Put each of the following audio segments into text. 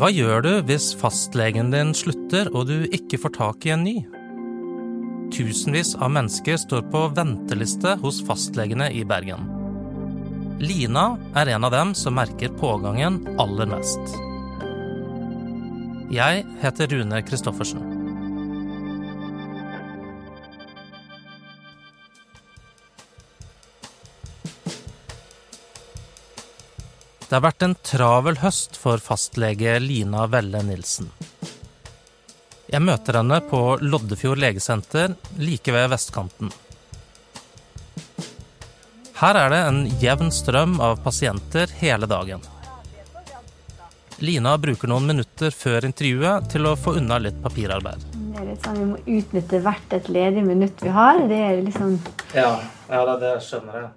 Hva gjør du hvis fastlegen din slutter og du ikke får tak i en ny? Tusenvis av mennesker står på venteliste hos fastlegene i Bergen. Lina er en av dem som merker pågangen aller mest. Jeg heter Rune Christoffersen. Det har vært en travel høst for fastlege Lina Velle Nilsen. Jeg møter henne på Loddefjord legesenter like ved vestkanten. Her er det en jevn strøm av pasienter hele dagen. Lina bruker noen minutter før intervjuet til å få unna litt papirarbeid. Det er litt sånn, Vi må utnytte hvert et ledig minutt vi har. Det er liksom Ja, ja det skjønner jeg.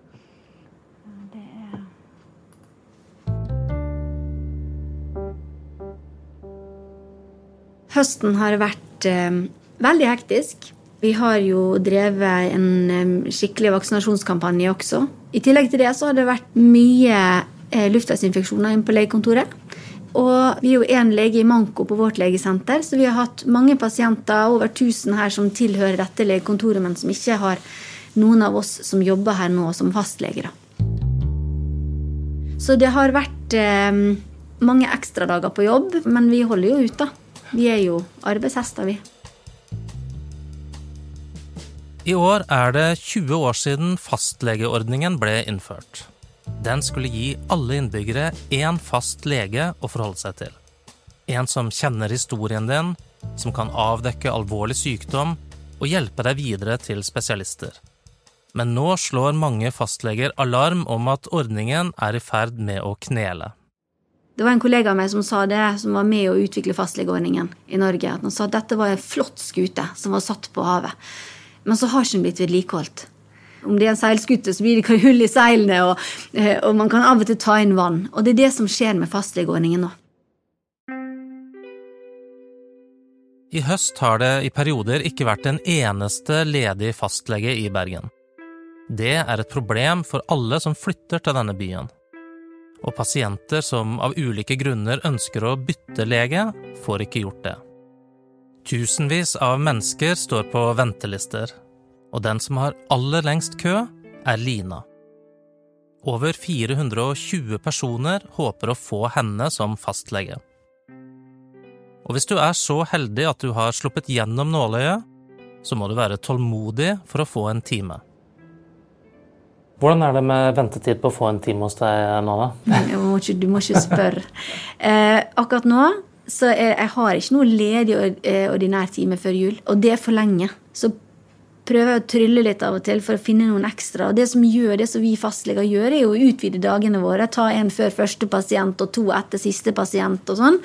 Høsten har vært eh, veldig hektisk. Vi har jo drevet en eh, skikkelig vaksinasjonskampanje også. I tillegg til det så har det vært mye eh, luftveisinfeksjoner inne på legekontoret. Og vi er jo én lege i manko på vårt legesenter, så vi har hatt mange pasienter, over 1000 her, som tilhører dette legekontoret, men som ikke har noen av oss som jobber her nå som fastleger. Så det har vært eh, mange ekstradager på jobb, men vi holder jo ut, da. Vi er jo arbeidshester, vi. I år er det 20 år siden fastlegeordningen ble innført. Den skulle gi alle innbyggere én fast lege å forholde seg til. En som kjenner historien din, som kan avdekke alvorlig sykdom og hjelpe deg videre til spesialister. Men nå slår mange fastleger alarm om at ordningen er i ferd med å knele. Det var en kollega av meg som sa det, som var med å utvikle fastlegeordningen i Norge. at Han sa at dette var en flott skute som var satt på havet. Men så har ikke den blitt vedlikeholdt. Om det er en seilskute, så blir det hull i seilene, og, eh, og, man kan av og til ta inn vann. Og det er det som skjer med fastlegeordningen nå. I høst har det i perioder ikke vært en eneste ledig fastlege i Bergen. Det er et problem for alle som flytter til denne byen og pasienter som av ulike grunner ønsker å bytte lege, får ikke gjort det. Tusenvis av mennesker står på ventelister, og den som har aller lengst kø, er Lina. Over 420 personer håper å få henne som fastlege. Og hvis du er så heldig at du har sluppet gjennom nåløyet, så må du være tålmodig for å få en time. Hvordan er det med ventetid på å få en time hos deg nå, da? Må ikke, du må ikke spørre. Eh, akkurat nå så er, jeg har ikke noe ledig eh, ordinær time før jul, og det er for lenge. Så prøver jeg å trylle litt av og til for å finne noen ekstra. Og det som gjør det som vi fastleger gjør, er jo å utvide dagene våre. Ta en før første pasient og to etter siste pasient og sånn.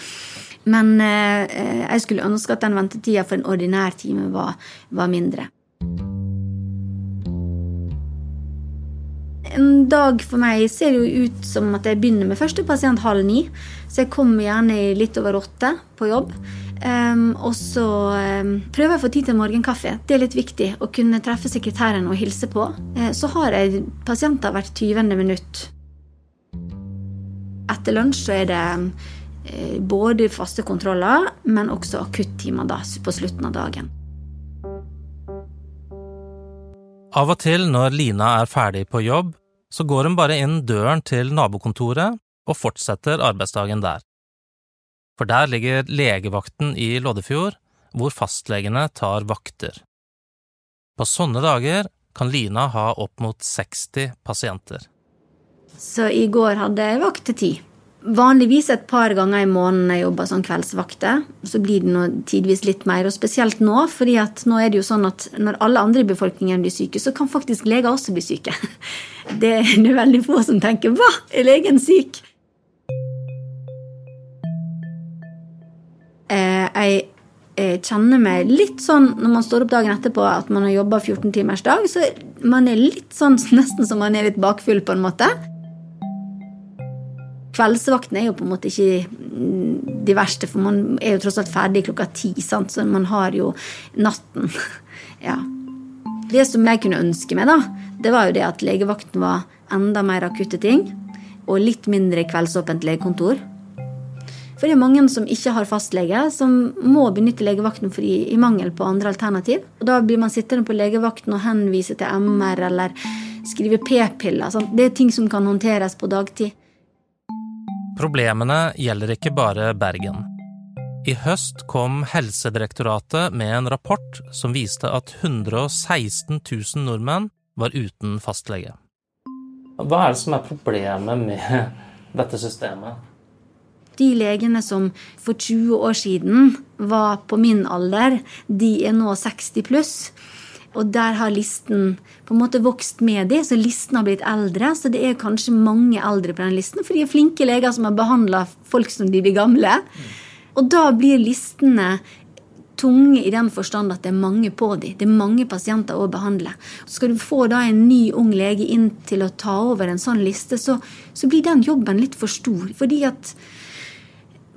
Men eh, jeg skulle ønske at den ventetida for en ordinær time var, var mindre. En dag for meg ser jo ut som at jeg begynner med første pasient halv ni. Så jeg kommer gjerne litt over åtte på jobb. Um, og så um, prøver jeg å få tid til morgenkaffe. Det er litt viktig å kunne treffe sekretæren og hilse på. Uh, så har jeg pasienter hvert 20. minutt. Etter lunsj så er det uh, både faste kontroller, men også akuttimer på slutten av dagen. Av og til når Lina er ferdig på jobb, så går hun bare inn døren til nabokontoret og fortsetter arbeidsdagen der. For der ligger legevakten i Loddefjord, hvor fastlegene tar vakter. På sånne dager kan Lina ha opp mot 60 pasienter. Så i går hadde jeg vakt til ti. Vanligvis et par ganger i måneden jeg jobber som kveldsvakter. Så blir det tidvis litt mer, og spesielt nå. fordi at nå er det jo sånn at når alle andre i befolkningen blir syke, så kan faktisk leger også bli syke. Det er veldig få som tenker 'hva, er legen syk?' Eh, jeg kjenner meg litt sånn når man står opp dagen etterpå at man har jobba 14 timers dag, så man er litt sånn nesten som man er litt bakfull, på en måte. Kveldsvaktene er jo på en måte ikke mm, de verste, for man er jo tross alt ferdig klokka ti, sant? så man har jo natten. ja. Det som jeg kunne ønske meg, da, det var jo det at legevakten var enda mer akutte ting, og litt mindre kveldsåpent legekontor. For det er mange som ikke har fastlege, som må benytte legevakten fordi, i mangel på andre alternativ. Og Da blir man sittende på legevakten og henvise til MR eller skrive p-piller. Det er ting som kan håndteres på dagtid. Problemene gjelder ikke bare Bergen. I høst kom Helsedirektoratet med en rapport som viste at 116 000 nordmenn var uten fastlege. Hva er det som er problemet med dette systemet? De legene som for 20 år siden var på min alder, de er nå 60 pluss. Og der har listen på en måte vokst med det, så listen har blitt eldre. Så det er kanskje mange eldre på den listen, for de er flinke leger som har behandla folk som de blir gamle. Og da blir listene tunge i den forstand at det er mange på dem. Det er mange pasienter å behandle. Skal du få da en ny ung lege inn til å ta over en sånn liste, så, så blir den jobben litt for stor. Fordi at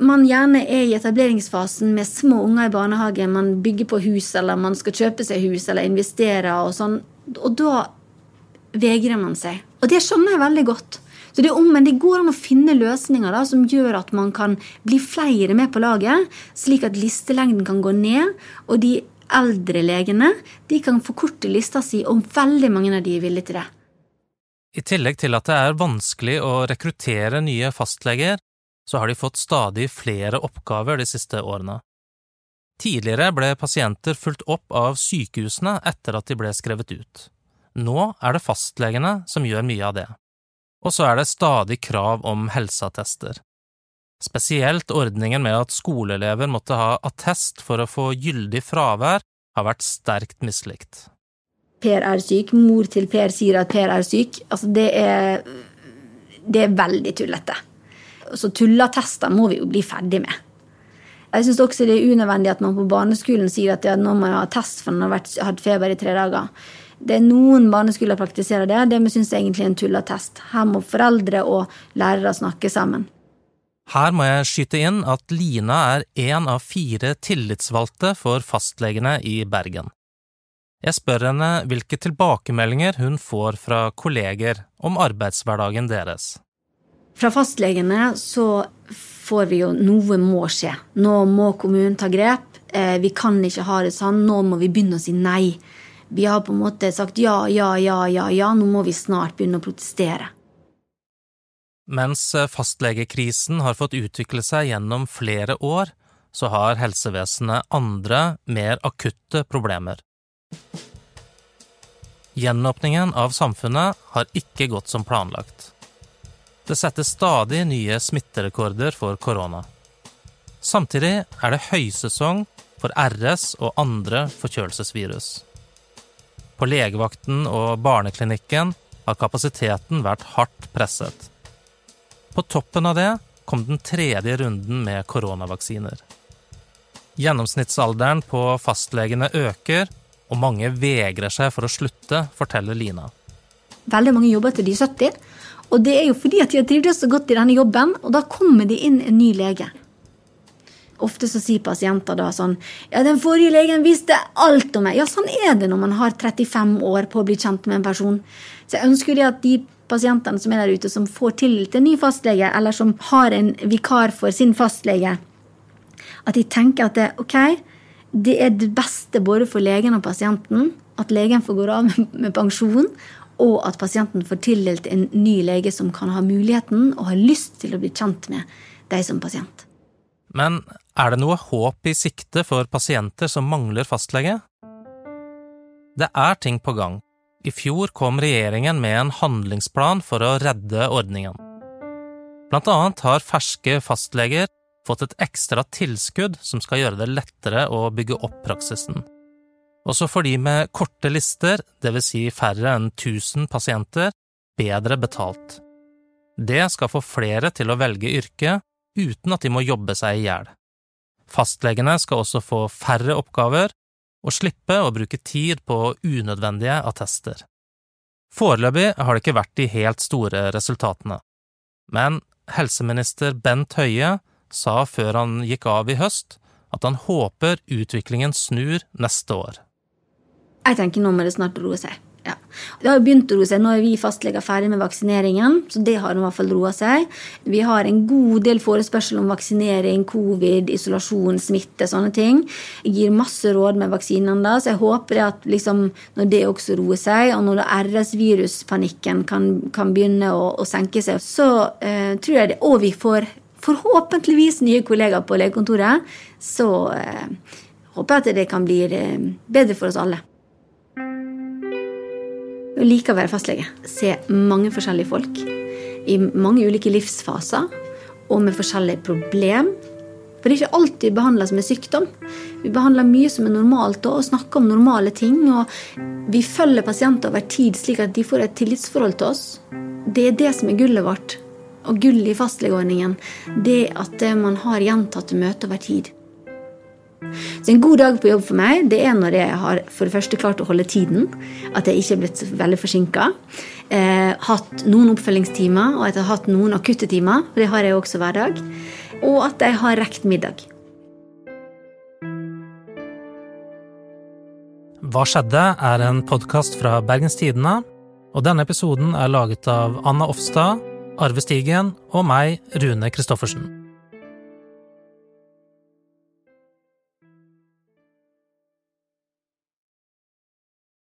man gjerne er i etableringsfasen med små unger i barnehage, man bygger på hus, eller man skal kjøpe seg hus eller investere og sånn, og da vegrer man seg. Og det skjønner jeg veldig godt. Så det, men det går an å finne løsninger da, som gjør at man kan bli flere med på laget, slik at listelengden kan gå ned, og de eldre legene de kan forkorte lista si, og veldig mange av de er villige til det. I tillegg til at det er vanskelig å rekruttere nye fastleger, så har de fått stadig flere oppgaver de siste årene. Tidligere ble pasienter fulgt opp av sykehusene etter at de ble skrevet ut. Nå er det fastlegene som gjør mye av det. Og så er det stadig krav om helseattester. Spesielt ordningen med at skoleelever måtte ha attest for å få gyldig fravær, har vært sterkt mislikt. Per er syk, mor til Per sier at Per er syk. Altså, det er, det er veldig tullete. Så tullattester må vi jo bli ferdig med. Jeg syns også det er unødvendig at man på barneskolen sier at ja, nå må jeg ha test for man har hatt feber i tre dager. Det er Noen barneskoler praktiserer det. Det syns jeg egentlig er en tullattest. Her må foreldre og lærere snakke sammen. Her må jeg skyte inn at Lina er én av fire tillitsvalgte for fastlegene i Bergen. Jeg spør henne hvilke tilbakemeldinger hun får fra kolleger om arbeidshverdagen deres. Fra fastlegene så får vi jo noe må skje. Nå må kommunen ta grep. Eh, vi kan ikke ha det sånn. Nå må vi begynne å si nei. Vi har på en måte sagt ja, ja, ja, ja, ja. Nå må vi snart begynne å protestere. Mens eh, fastlegekrisen har fått utvikle seg gjennom flere år, så har helsevesenet andre, mer akutte problemer. Gjenåpningen av samfunnet har ikke gått som planlagt. Det settes stadig nye smitterekorder for korona. Samtidig er det høysesong for RS og andre forkjølelsesvirus. På legevakten og barneklinikken har kapasiteten vært hardt presset. På toppen av det kom den tredje runden med koronavaksiner. Gjennomsnittsalderen på fastlegene øker, og mange vegrer seg for å slutte, forteller Lina. Veldig mange jobber til de 70, og det er jo fordi at de har trivdes så godt i denne jobben, og da kommer det inn en ny lege. Ofte så sier pasienter da sånn Ja, den forrige legen visste alt om meg. Ja, sånn er det når man har 35 år på å bli kjent med en person. Så jeg ønsker det at de pasientene som er der ute, som får tildelt en ny fastlege, eller som har en vikar for sin fastlege, at de tenker at det, ok, det er det beste både for legen og pasienten at legen får gå av med pensjon, og at pasienten får tildelt en ny lege som kan ha muligheten og har lyst til å bli kjent med deg som pasient. Men er det noe håp i sikte for pasienter som mangler fastlege? Det er ting på gang. I fjor kom regjeringen med en handlingsplan for å redde ordningen. Blant annet har ferske fastleger fått et ekstra tilskudd som skal gjøre det lettere å bygge opp praksisen. Også for de med korte lister, dvs. Si færre enn 1000 pasienter, bedre betalt. Det skal få flere til å velge yrket uten at de må jobbe seg i hjel. Fastlegene skal også få færre oppgaver og slippe å bruke tid på unødvendige attester. Foreløpig har det ikke vært de helt store resultatene, men helseminister Bent Høie sa før han gikk av i høst at han håper utviklingen snur neste år. Jeg tenker nå må det snart roe seg. Ja. Det har jo begynt å roe seg. Nå er vi fastleger ferdig med vaksineringen, så det har i hvert fall roet seg. Vi har en god del forespørsel om vaksinering, covid, isolasjon, smitte, sånne ting. Jeg gir masse råd med vaksinene, så jeg håper at liksom, når det også roer seg, og når RS-viruspanikken kan, kan, begynne å, å, senke seg, så eh, tror jeg det Og vi får forhåpentligvis nye kollegaer på legekontoret, så eh, håper jeg at det kan bli eh, bedre for oss alle. Jeg liker å være fastlege. Se mange forskjellige folk i mange ulike livsfaser og med forskjellige problem. For det er ikke alltid vi som en sykdom. Vi behandler mye som er normalt og snakker om normale ting. Og vi følger pasienter over tid slik at de får et tillitsforhold til oss. Det er det som er gullet vårt. Og gullet i fastlegeordningen. Det at man har gjentatte møter over tid. Så en god dag på jobb for meg det er når jeg har for det første klart å holde tiden. At jeg ikke er blitt veldig forsinka. Eh, hatt noen oppfølgingstimer, og at jeg har hatt noen akutte timer. Det har jeg også hver dag. Og at jeg har rekt middag. Hva skjedde? er en podkast fra Bergens Tidende. Og denne episoden er laget av Anna Offstad, Arve Stigen og meg, Rune Christoffersen.